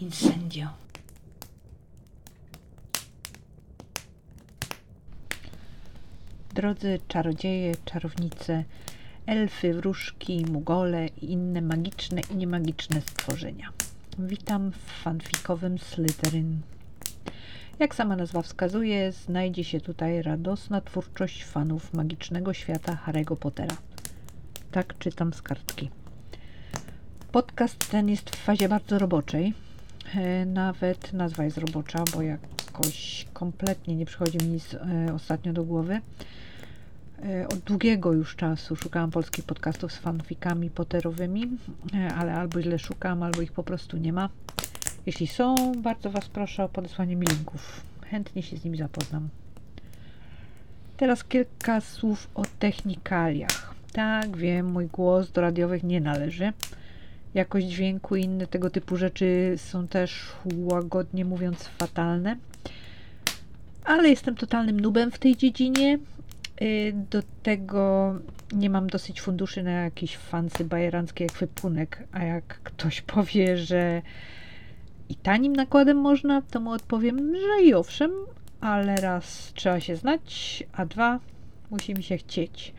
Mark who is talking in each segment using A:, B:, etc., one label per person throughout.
A: Incendio. Drodzy czarodzieje, czarownice, elfy, wróżki, mugole i inne magiczne i niemagiczne stworzenia. Witam w fanfikowym Slytherin. Jak sama nazwa wskazuje, znajdzie się tutaj radosna twórczość fanów magicznego świata Harry'ego Pottera. Tak czytam z kartki. Podcast ten jest w fazie bardzo roboczej. E, Nawet nazwa jest robocza, bo jakoś kompletnie nie przychodzi mi nic e, ostatnio do głowy. E, Od długiego już czasu szukałam polskich podcastów z fanfikami potterowymi, e, ale albo źle szukam, albo ich po prostu nie ma. Jeśli są, bardzo Was proszę o podesłanie mi linków. Chętnie się z nimi zapoznam. Teraz kilka słów o technikaliach. Tak, wiem, mój głos do radiowych nie należy. Jakość dźwięku i inne tego typu rzeczy są też łagodnie mówiąc fatalne. Ale jestem totalnym nubem w tej dziedzinie. Y, Do tego nie mam dosyć funduszy na jakiś fancy bajerancki ekwipunek, a jak ktoś powie, że i tanim nakładem można, to mu odpowiem, że i owszem, ale raz trzeba się znać, a dwa musi mi się chcieć.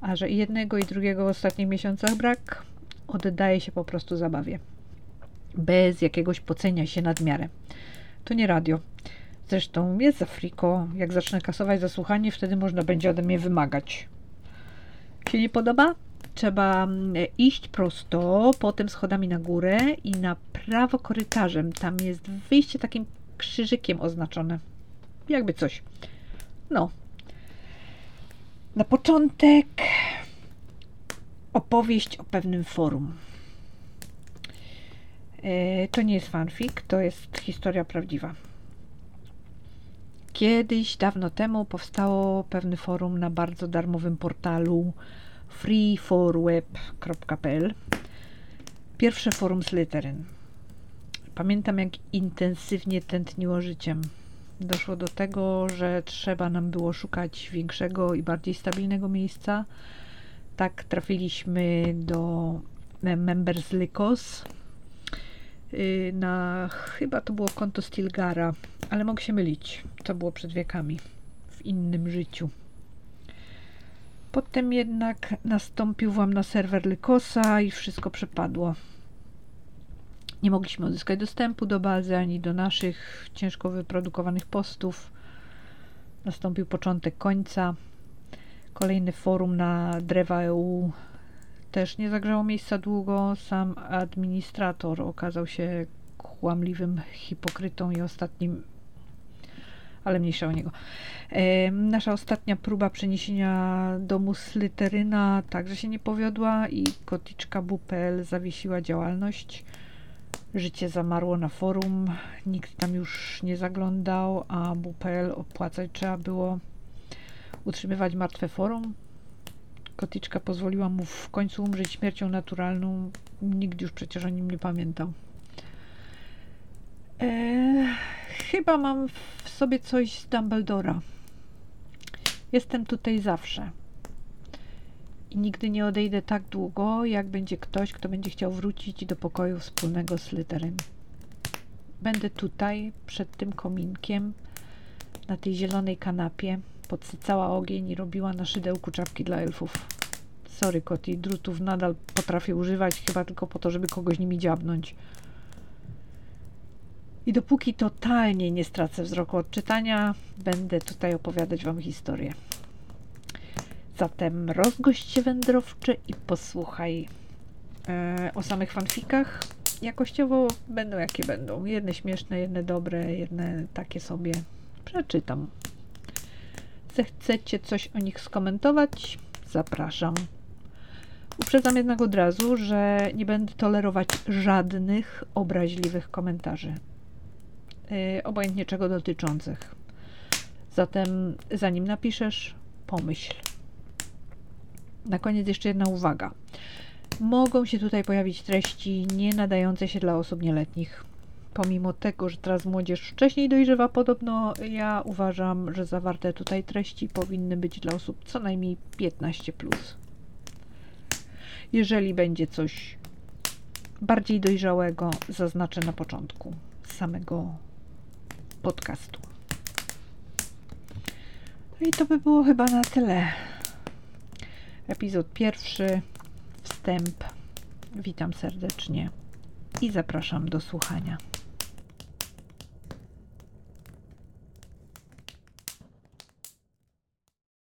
A: A że jednego i drugiego w ostatnich miesiącach brak, oddaje się po prostu zabawie. Bez jakiegoś pocenia się nadmiarę. To nie radio. Zresztą jest za friko. Jak zacznę kasować za słuchanie, wtedy można będzie ode mnie wymagać. Się nie podoba? Trzeba mm, iść prosto, potem schodami na górę i na prawo korytarzem. Tam jest wyjście takim krzyżykiem oznaczone. Jakby coś. No. Na początek opowieść o pewnym forum. E, To nie jest fanfic, to jest historia prawdziwa. Kiedyś, dawno temu, powstało pewne forum na bardzo darmowym portalu freeforweb.pl. Pierwsze forum Slytherin. Pamiętam, jak intensywnie tętniło życiem. Doszło do tego, że trzeba nam było szukać większego i bardziej stabilnego miejsca. Tak trafiliśmy do Members Lykos y, na chyba to było konto Stilgara, ale mogę się mylić. To było przed wiekami w innym życiu. Potem jednak nastąpił włam na serwer Lykosa i wszystko przepadło. Nie mogliśmy uzyskać dostępu do bazy ani do naszych ciężko wyprodukowanych postów. Nastąpił początek końca. Kolejne forum na Drewa EU też nie zagrzało miejsca długo. Sam administrator okazał się kłamliwym hipokrytą i ostatnim, ale mniejsza o niego. E, nasza ostatnia próba przeniesienia domu Slytheryna także się nie powiodła i kotyczka BUPL zawiesiła działalność. Życie zamarło na forum, nikt tam już nie zaglądał, a BUPL opłacać trzeba było utrzymywać martwe forum. Kotyczka pozwoliła mu w końcu umrzeć śmiercią naturalną. Nikt już przecież o nim nie pamiętał. Eee, chyba mam w sobie coś z Dumbledora. Jestem tutaj zawsze. I nigdy nie odejdę tak długo, jak będzie ktoś, kto będzie chciał wrócić do pokoju wspólnego z Slytherin. Będę tutaj, przed tym kominkiem, na tej zielonej kanapie, podsycała ogień i robiła na szydełku czapki dla elfów. Sorry, Koti, drutów nadal potrafię używać, chyba tylko po to, żeby kogoś nimi dziabnąć. I dopóki totalnie nie stracę wzroku od czytania, będę tutaj opowiadać Wam historię. Zatem rozgość się wędrowcze i posłuchaj e, o samych fanfikach. Jakościowo będą jakie będą. Jedne śmieszne, jedne dobre, jedne takie sobie. Przeczytam. Zechcecie coś o nich skomentować? Zapraszam. Uprzedzam jednak od razu, że nie będę tolerować żadnych obraźliwych komentarzy. Yy, obojętnie czego dotyczących. Zatem, zanim napiszesz, pomyśl. Na koniec jeszcze jedna uwaga. Mogą się tutaj pojawić treści nie nadające się dla osób nieletnich. Pomimo tego, że teraz młodzież wcześniej dojrzewa, podobno ja uważam, że zawarte tutaj treści powinny być dla osób co najmniej 15. Plus. Jeżeli będzie coś bardziej dojrzałego zaznaczę na początku samego podcastu. No i to by było chyba na tyle. Epizod pierwszy, wstęp. Witam serdecznie i zapraszam do słuchania.